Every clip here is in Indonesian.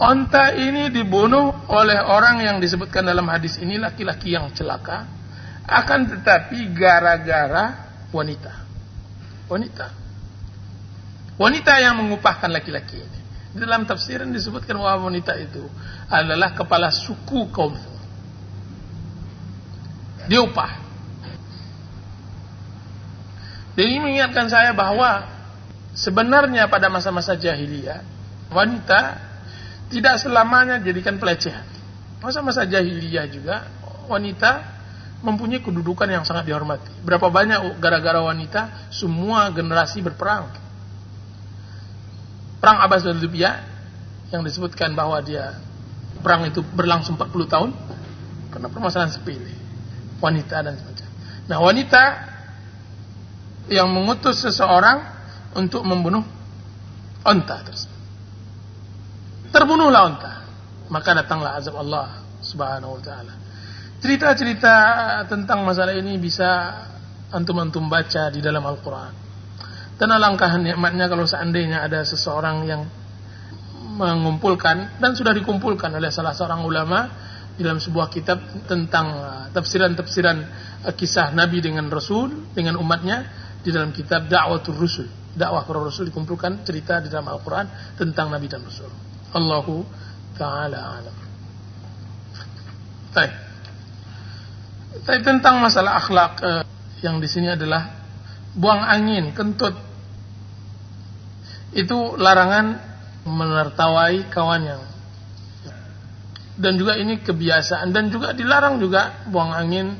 Onta ini dibunuh oleh orang yang disebutkan dalam hadis ini laki-laki yang celaka. Akan tetapi gara-gara wanita. Wanita. Wanita yang mengupahkan laki-laki ini. Dalam tafsiran disebutkan bahwa wanita itu adalah kepala suku kaum Dia upah. Jadi mengingatkan saya bahwa sebenarnya pada masa-masa jahiliyah wanita tidak selamanya jadikan pelecehan. Masa-masa jahiliyah juga wanita mempunyai kedudukan yang sangat dihormati. Berapa banyak gara-gara wanita semua generasi berperang. Perang Abbas dan Libya yang disebutkan bahwa dia perang itu berlangsung 40 tahun karena permasalahan sepele wanita dan sebagainya. Nah wanita yang mengutus seseorang untuk membunuh onta tersebut terbunuhlah unta. Maka datanglah azab Allah Subhanahu wa taala. Cerita-cerita tentang masalah ini bisa antum-antum baca di dalam Al-Qur'an. Dan alangkah nikmatnya kalau seandainya ada seseorang yang mengumpulkan dan sudah dikumpulkan oleh salah seorang ulama di dalam sebuah kitab tentang uh, tafsiran-tafsiran uh, kisah Nabi dengan Rasul dengan umatnya di dalam kitab Da'watul Rusul. Dakwah para Rasul dikumpulkan cerita di dalam Al-Qur'an tentang Nabi dan Rasul. Allahu taala alam. Baik. Tapi tentang masalah akhlak eh, yang di sini adalah buang angin, kentut. Itu larangan menertawai kawan yang dan juga ini kebiasaan dan juga dilarang juga buang angin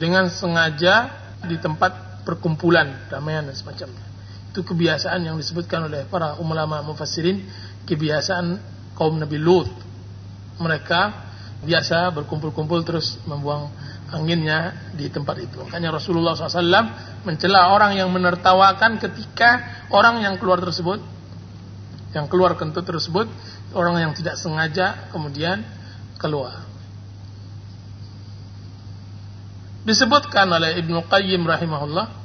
dengan sengaja di tempat perkumpulan ramaian dan semacamnya. Itu kebiasaan yang disebutkan oleh para ulama mufassirin kebiasaan kaum Nabi Lut. Mereka biasa berkumpul-kumpul terus membuang anginnya di tempat itu. Makanya Rasulullah SAW mencela orang yang menertawakan ketika orang yang keluar tersebut, yang keluar kentut tersebut, orang yang tidak sengaja kemudian keluar. Disebutkan oleh Ibnu Qayyim rahimahullah,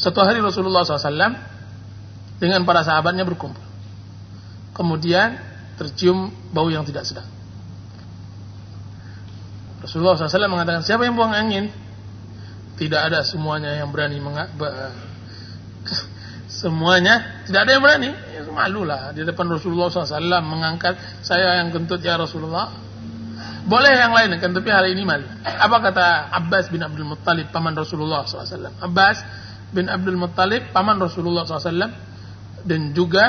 satu hari Rasulullah SAW dengan para sahabatnya berkumpul. Kemudian tercium bau yang tidak sedap. Rasulullah SAW mengatakan, siapa yang buang angin? Tidak ada semuanya yang berani semuanya tidak ada yang berani. Ya, malu lah. Di depan Rasulullah SAW mengangkat saya yang kentut ya Rasulullah. Boleh yang lain kan tapi hal ini malu. Apa kata Abbas bin Abdul Muttalib paman Rasulullah SAW Abbas bin Abdul Muttalib paman Rasulullah SAW dan juga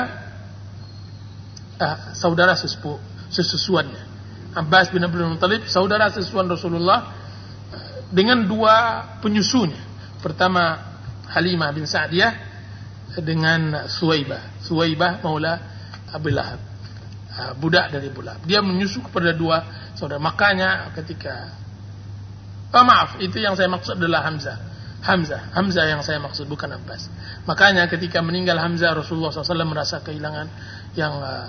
uh, saudara sesepuh sesusuannya. Abbas bin Abdul Muttalib saudara sesusuan Rasulullah dengan dua penyusunya. Pertama Halimah bin Sa'diyah dengan Suwaibah. Suwaibah maula Abu Lahab. Uh, budak dari Abu Lahab. Dia menyusu kepada dua saudara. Makanya ketika Oh maaf, itu yang saya maksud adalah Hamzah. Hamzah, Hamzah yang saya maksud bukan Abbas. Makanya ketika meninggal Hamzah Rasulullah SAW merasa kehilangan yang uh,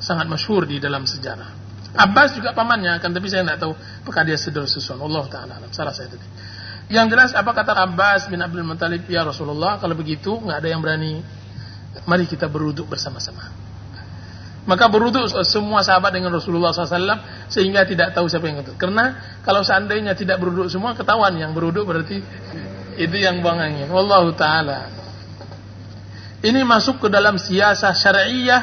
sangat masyhur di dalam sejarah. Abbas juga pamannya kan tapi saya tidak tahu apakah dia sedul susun. Allah taala salah saya tadi. Yang jelas apa kata Abbas bin Abdul Muttalib ya Rasulullah kalau begitu nggak ada yang berani mari kita beruduk bersama-sama. Maka beruduk semua sahabat dengan Rasulullah SAW sehingga tidak tahu siapa yang itu. Karena kalau seandainya tidak beruduk semua ketahuan yang beruduk berarti itu yang buang angin. Wallahu taala. Ini masuk ke dalam siasah syariah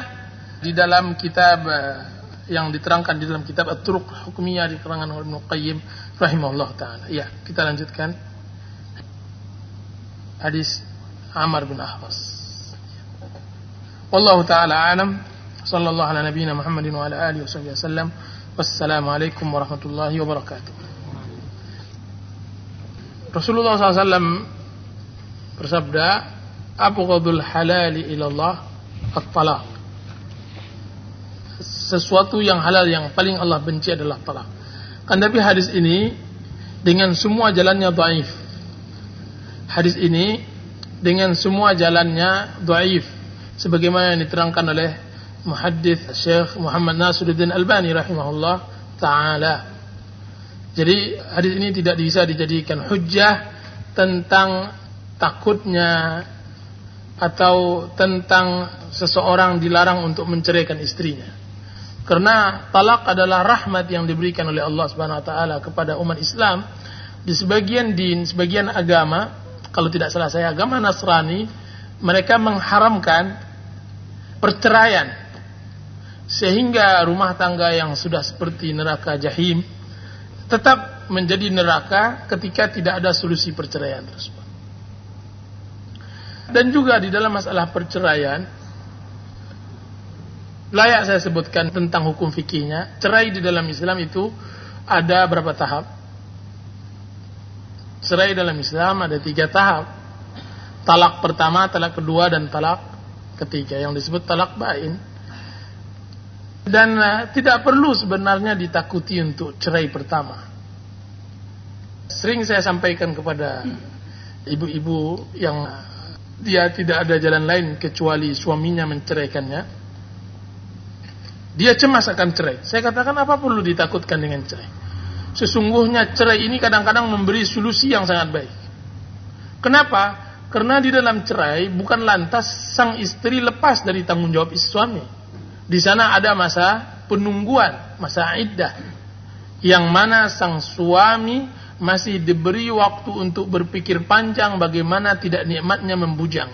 di dalam kitab eh, yang diterangkan di dalam kitab At-Turuq Hukumiyah di karangan Ibnu Qayyim rahimahullah taala. Ya, kita lanjutkan. Hadis Amr bin Ahwas. Wallahu taala alam. Sallallahu ala nabiyyina Muhammadin wa ala alihi wasallam. Wassalamu alaikum warahmatullahi wabarakatuh. Rasulullah SAW bersabda, "Abghadul halali ila Allah at-talaq." sesuatu yang halal yang paling Allah benci adalah talak. Kan tapi hadis ini dengan semua jalannya dhaif. Hadis ini dengan semua jalannya dhaif sebagaimana yang diterangkan oleh muhaddits Syekh Muhammad Nasiruddin Albani rahimahullah taala. Jadi hadis ini tidak bisa dijadikan hujjah tentang takutnya atau tentang seseorang dilarang untuk menceraikan istrinya. Karena talak adalah rahmat yang diberikan oleh Allah Subhanahu wa taala kepada umat Islam di sebagian din, sebagian agama, kalau tidak salah saya agama Nasrani, mereka mengharamkan perceraian. Sehingga rumah tangga yang sudah seperti neraka jahim tetap menjadi neraka ketika tidak ada solusi perceraian tersebut. Dan juga di dalam masalah perceraian, layak saya sebutkan tentang hukum fikihnya. Cerai di dalam Islam itu ada berapa tahap? Cerai dalam Islam ada tiga tahap. Talak pertama, talak kedua, dan talak ketiga yang disebut talak bain. Dan uh, tidak perlu sebenarnya ditakuti untuk cerai pertama. Sering saya sampaikan kepada ibu-ibu yang dia tidak ada jalan lain kecuali suaminya menceraikannya dia cemas akan cerai. Saya katakan apa perlu ditakutkan dengan cerai? Sesungguhnya cerai ini kadang-kadang memberi solusi yang sangat baik. Kenapa? Karena di dalam cerai bukan lantas sang istri lepas dari tanggung jawab suami. Di sana ada masa penungguan, masa iddah. Yang mana sang suami masih diberi waktu untuk berpikir panjang bagaimana tidak nikmatnya membujang.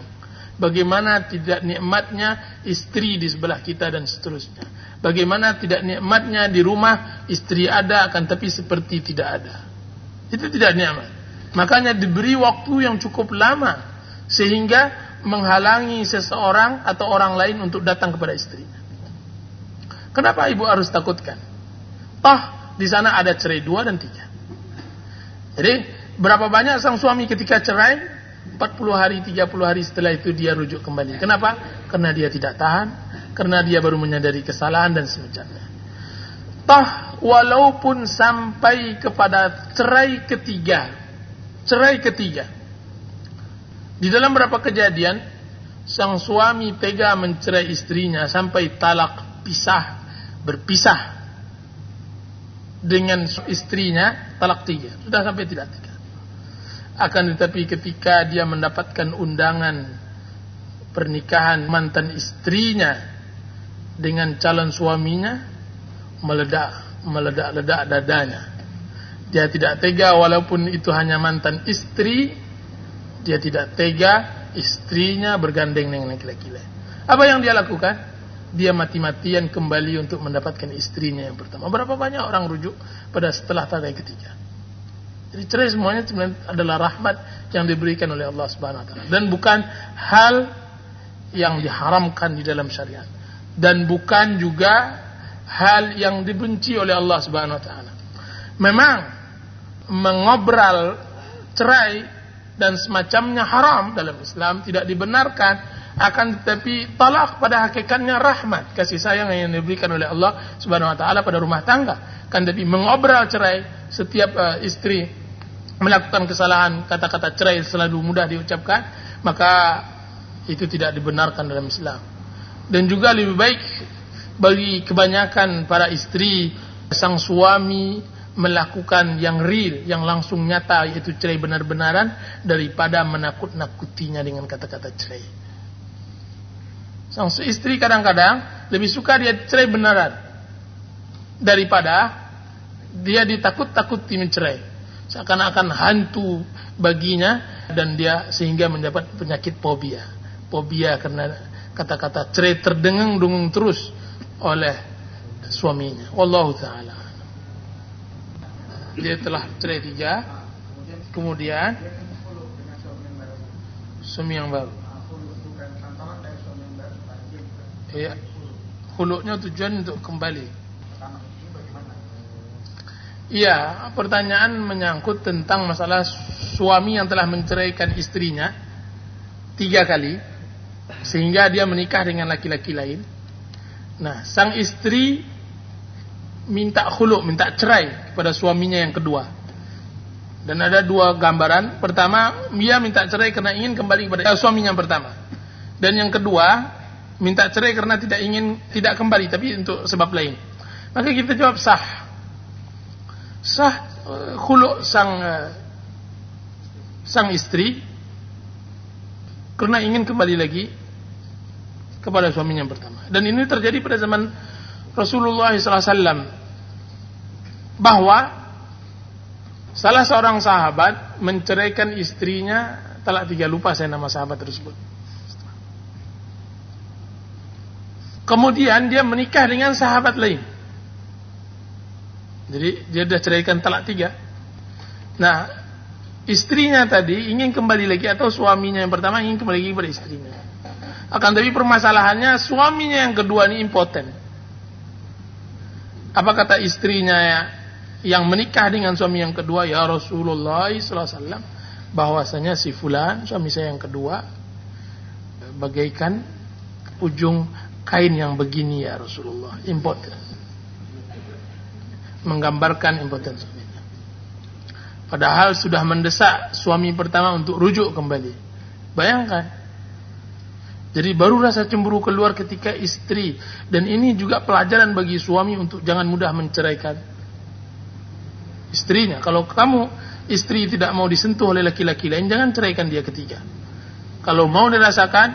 Bagaimana tidak nikmatnya istri di sebelah kita dan seterusnya Bagaimana tidak nikmatnya di rumah istri ada akan tapi seperti tidak ada. Itu tidak nikmat. Makanya diberi waktu yang cukup lama sehingga menghalangi seseorang atau orang lain untuk datang kepada istrinya. Kenapa ibu harus takutkan? Toh di sana ada cerai dua dan tiga. Jadi berapa banyak sang suami ketika cerai 40 hari, 30 hari setelah itu dia rujuk kembali. Kenapa? Karena dia tidak tahan, karena dia baru menyadari kesalahan dan semacamnya. Toh walaupun sampai kepada cerai ketiga, cerai ketiga. Di dalam beberapa kejadian sang suami tega mencerai istrinya sampai talak pisah, berpisah dengan istrinya talak tiga. Sudah sampai tidak tiga. Akan tetapi ketika dia mendapatkan undangan pernikahan mantan istrinya dengan calon suaminya meledak meledak-ledak dadanya. Dia tidak tega walaupun itu hanya mantan istri, dia tidak tega istrinya bergandeng dengan laki-laki. Apa yang dia lakukan? Dia mati-matian kembali untuk mendapatkan istrinya yang pertama. Berapa banyak orang rujuk pada setelah tanda ketiga? Jadi cerai semuanya adalah rahmat yang diberikan oleh Allah Subhanahu wa taala dan bukan hal yang diharamkan di dalam syariat dan bukan juga hal yang dibenci oleh Allah Subhanahu wa taala. Memang mengobral cerai dan semacamnya haram dalam Islam tidak dibenarkan akan tetapi talak pada hakikatnya rahmat kasih sayang yang diberikan oleh Allah Subhanahu wa taala pada rumah tangga kan tapi mengobral cerai setiap uh, istri melakukan kesalahan kata-kata cerai selalu mudah diucapkan maka itu tidak dibenarkan dalam Islam dan juga lebih baik bagi kebanyakan para istri sang suami melakukan yang real, yang langsung nyata yaitu cerai benar-benaran daripada menakut-nakutinya dengan kata-kata cerai. Sang istri kadang-kadang lebih suka dia cerai benaran daripada dia ditakut-takuti mencerai. Seakan-akan hantu baginya dan dia sehingga mendapat penyakit fobia. Fobia karena kata-kata cerai terdengung-dengung terus oleh suaminya. Wallahu taala. Dia telah cerai tiga, kemudian suami yang baru. Iya, huluknya tujuan untuk kembali. Iya, pertanyaan menyangkut tentang masalah suami yang telah menceraikan istrinya tiga kali sehingga dia menikah dengan laki-laki lain. Nah, sang istri minta khuluk, minta cerai kepada suaminya yang kedua. Dan ada dua gambaran. Pertama, dia minta cerai karena ingin kembali kepada suaminya yang pertama. Dan yang kedua, minta cerai karena tidak ingin tidak kembali tapi untuk sebab lain. Maka kita jawab sah. Sah uh, khuluk sang uh, sang istri karena ingin kembali lagi kepada suaminya yang pertama. Dan ini terjadi pada zaman Rasulullah SAW bahwa salah seorang sahabat menceraikan istrinya talak tiga lupa saya nama sahabat tersebut. Kemudian dia menikah dengan sahabat lain. Jadi dia sudah ceraikan talak tiga. Nah, istrinya tadi ingin kembali lagi atau suaminya yang pertama ingin kembali lagi kepada istrinya. Akan tapi permasalahannya suaminya yang kedua ini impoten. Apa kata istrinya ya, yang menikah dengan suami yang kedua ya Rasulullah SAW bahwasanya si fulan suami saya yang kedua bagaikan ujung kain yang begini ya Rasulullah impoten menggambarkan impoten suaminya padahal sudah mendesak suami pertama untuk rujuk kembali. Bayangkan. Jadi baru rasa cemburu keluar ketika istri. Dan ini juga pelajaran bagi suami untuk jangan mudah menceraikan istrinya. Kalau kamu istri tidak mau disentuh oleh laki-laki lain jangan ceraikan dia ketiga. Kalau mau dirasakan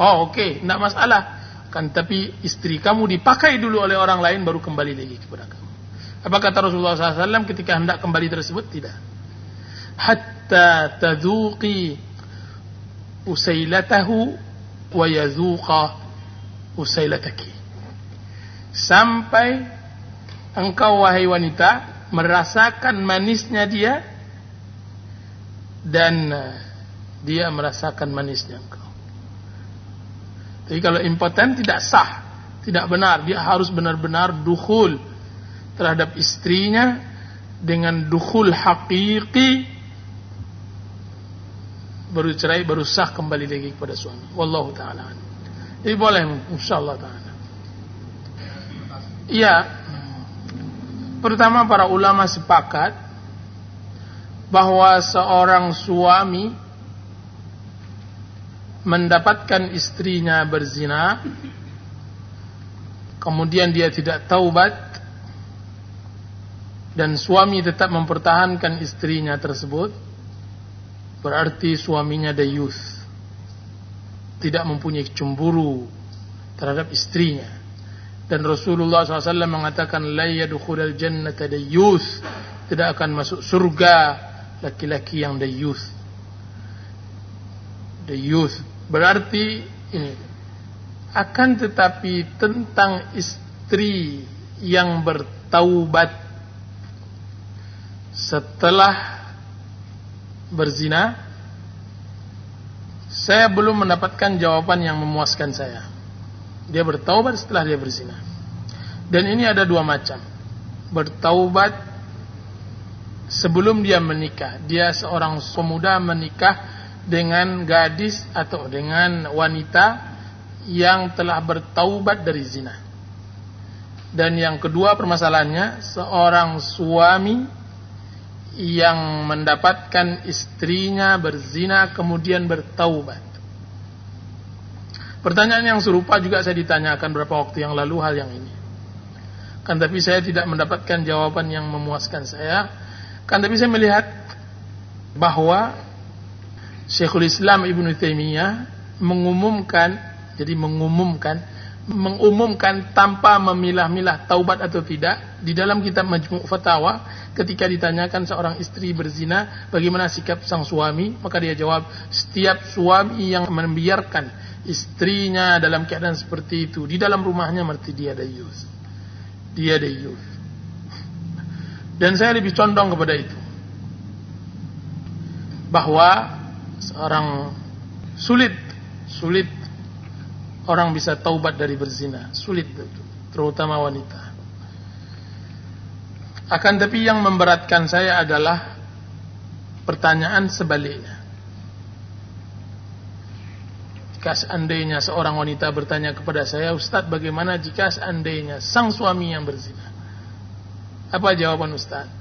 oh oke okay, tidak masalah kan tapi istri kamu dipakai dulu oleh orang lain baru kembali lagi kepada kamu. Apa kata Rasulullah SAW ketika hendak kembali tersebut? Tidak. Hatta tadhuqi usailatahu wa yazuqa usailataki. Sampai engkau wahai wanita merasakan manisnya dia dan dia merasakan manisnya engkau jadi kalau impoten tidak sah, tidak benar. Dia harus benar-benar dukhul terhadap istrinya dengan dukhul hakiki baru cerai baru sah kembali lagi kepada suami. Wallahu taala. Jadi boleh insyaallah taala. Iya. Pertama para ulama sepakat bahwa seorang suami mendapatkan istrinya berzina kemudian dia tidak taubat dan suami tetap mempertahankan istrinya tersebut berarti suaminya dayus tidak mempunyai cemburu terhadap istrinya. Dan Rasulullah SAW mengatakan la yadkhulul jannata dayus tidak akan masuk surga laki-laki yang dayus dayus Berarti ini akan tetapi tentang istri yang bertaubat setelah berzina saya belum mendapatkan jawaban yang memuaskan saya. Dia bertaubat setelah dia berzina. Dan ini ada dua macam. Bertaubat sebelum dia menikah. Dia seorang pemuda menikah dengan gadis atau dengan wanita yang telah bertaubat dari zina. Dan yang kedua permasalahannya seorang suami yang mendapatkan istrinya berzina kemudian bertaubat. Pertanyaan yang serupa juga saya ditanyakan beberapa waktu yang lalu hal yang ini. Kan tapi saya tidak mendapatkan jawaban yang memuaskan saya. Kan tapi saya melihat bahwa Syekhul Islam Ibnu Taimiyah mengumumkan jadi mengumumkan mengumumkan tanpa memilah-milah taubat atau tidak di dalam kitab Majmu' Fatawa ketika ditanyakan seorang istri berzina bagaimana sikap sang suami? Maka dia jawab setiap suami yang membiarkan istrinya dalam keadaan seperti itu di dalam rumahnya berarti dia dayus dia dayus dan saya lebih condong kepada itu. Bahwa seorang sulit sulit orang bisa taubat dari berzina. Sulit terutama wanita. Akan tapi yang memberatkan saya adalah pertanyaan sebaliknya. Jika seandainya seorang wanita bertanya kepada saya Ustadz bagaimana jika seandainya sang suami yang berzina? Apa jawaban Ustadz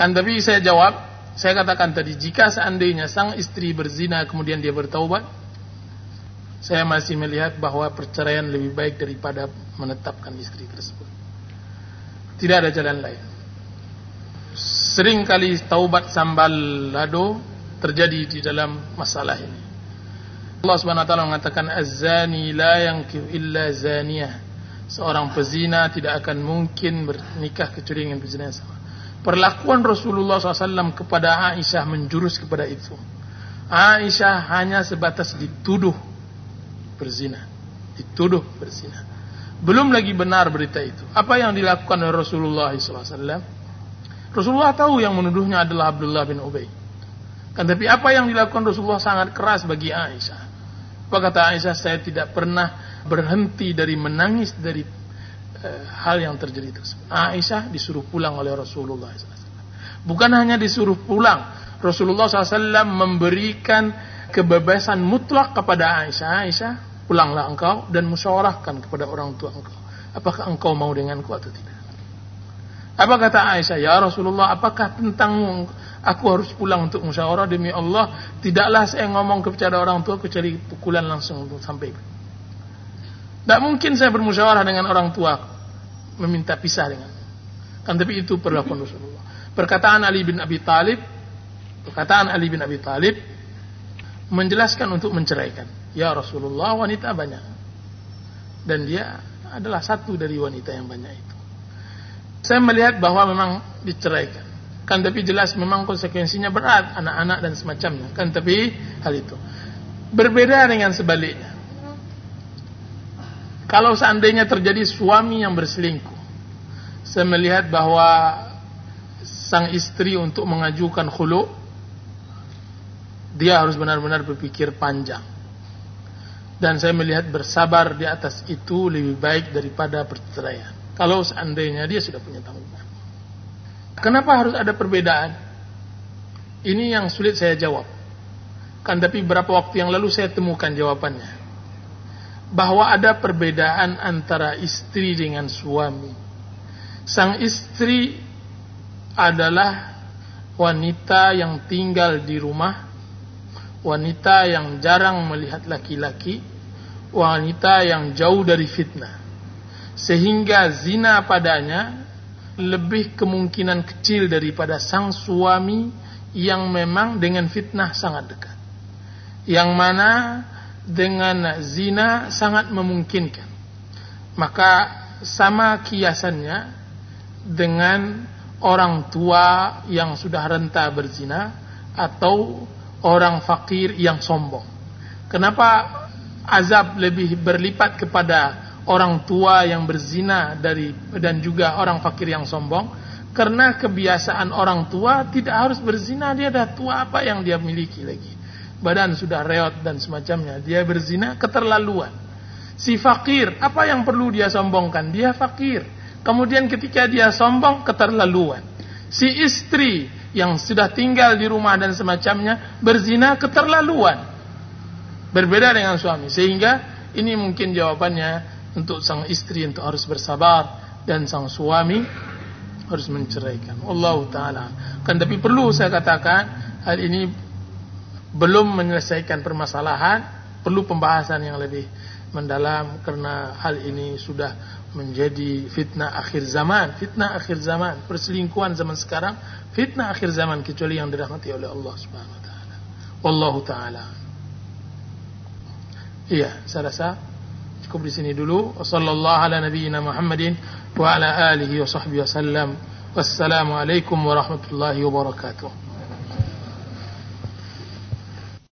kan tapi saya jawab saya katakan tadi, jika seandainya sang istri berzina kemudian dia bertaubat, saya masih melihat bahwa perceraian lebih baik daripada menetapkan istri tersebut. Tidak ada jalan lain. Sering kali taubat sambal lado terjadi di dalam masalah ini. Allah Subhanahu wa taala mengatakan az-zani la yankihu illa zaniyah Seorang pezina tidak akan mungkin bernikah kecuali dengan pezina yang sama. Perlakuan Rasulullah SAW kepada Aisyah menjurus kepada itu. Aisyah hanya sebatas dituduh berzina. Dituduh berzina. Belum lagi benar berita itu. Apa yang dilakukan oleh Rasulullah SAW? Rasulullah tahu yang menuduhnya adalah Abdullah bin Ubay. Kan tapi apa yang dilakukan Rasulullah sangat keras bagi Aisyah. Apa kata Aisyah? Saya tidak pernah berhenti dari menangis dari hal yang terjadi tersebut. Aisyah disuruh pulang oleh Rasulullah SAW. Bukan hanya disuruh pulang, Rasulullah SAW memberikan kebebasan mutlak kepada Aisyah. Aisyah, pulanglah engkau dan musyawarahkan kepada orang tua engkau. Apakah engkau mau denganku atau tidak? Apa kata Aisyah? Ya Rasulullah, apakah tentang aku harus pulang untuk musyawarah demi Allah? Tidaklah saya ngomong kepada orang tua kecuali pukulan langsung untuk sampai tidak mungkin saya bermusyawarah dengan orang tua meminta pisah dengan. Kan tapi itu perlakuan Rasulullah. Perkataan Ali bin Abi Talib, perkataan Ali bin Abi Talib menjelaskan untuk menceraikan. Ya Rasulullah wanita banyak. Dan dia adalah satu dari wanita yang banyak itu. Saya melihat bahwa memang diceraikan. Kan tapi jelas memang konsekuensinya berat anak-anak dan semacamnya. Kan tapi hal itu. Berbeda dengan sebaliknya. Kalau seandainya terjadi suami yang berselingkuh, saya melihat bahwa sang istri untuk mengajukan khulu, dia harus benar-benar berpikir panjang. Dan saya melihat bersabar di atas itu lebih baik daripada perceraian. Kalau seandainya dia sudah punya tanggungan. Kenapa harus ada perbedaan? Ini yang sulit saya jawab. Kan tapi beberapa waktu yang lalu saya temukan jawabannya bahwa ada perbedaan antara istri dengan suami. Sang istri adalah wanita yang tinggal di rumah, wanita yang jarang melihat laki-laki, wanita yang jauh dari fitnah. Sehingga zina padanya lebih kemungkinan kecil daripada sang suami yang memang dengan fitnah sangat dekat. Yang mana dengan zina sangat memungkinkan. Maka sama kiasannya dengan orang tua yang sudah renta berzina atau orang fakir yang sombong. Kenapa azab lebih berlipat kepada orang tua yang berzina dari dan juga orang fakir yang sombong? Karena kebiasaan orang tua tidak harus berzina, dia dah tua apa yang dia miliki lagi badan sudah reot dan semacamnya. Dia berzina keterlaluan. Si fakir, apa yang perlu dia sombongkan? Dia fakir. Kemudian ketika dia sombong, keterlaluan. Si istri yang sudah tinggal di rumah dan semacamnya, berzina keterlaluan. Berbeda dengan suami. Sehingga ini mungkin jawabannya untuk sang istri untuk harus bersabar dan sang suami harus menceraikan. Allah Ta'ala. Kan tapi perlu saya katakan, hal ini belum menyelesaikan permasalahan, perlu pembahasan yang lebih mendalam karena hal ini sudah menjadi fitnah akhir zaman, fitnah akhir zaman, perselingkuhan zaman sekarang, fitnah akhir zaman kecuali yang dirahmati oleh Allah Subhanahu wa taala. Wallahu taala. Iya, saya rasa cukup di sini dulu. Wassallallahu ala nabiyyina Muhammadin wa ala alihi wa sahbihi wasallam. Wassalamualaikum warahmatullahi wabarakatuh.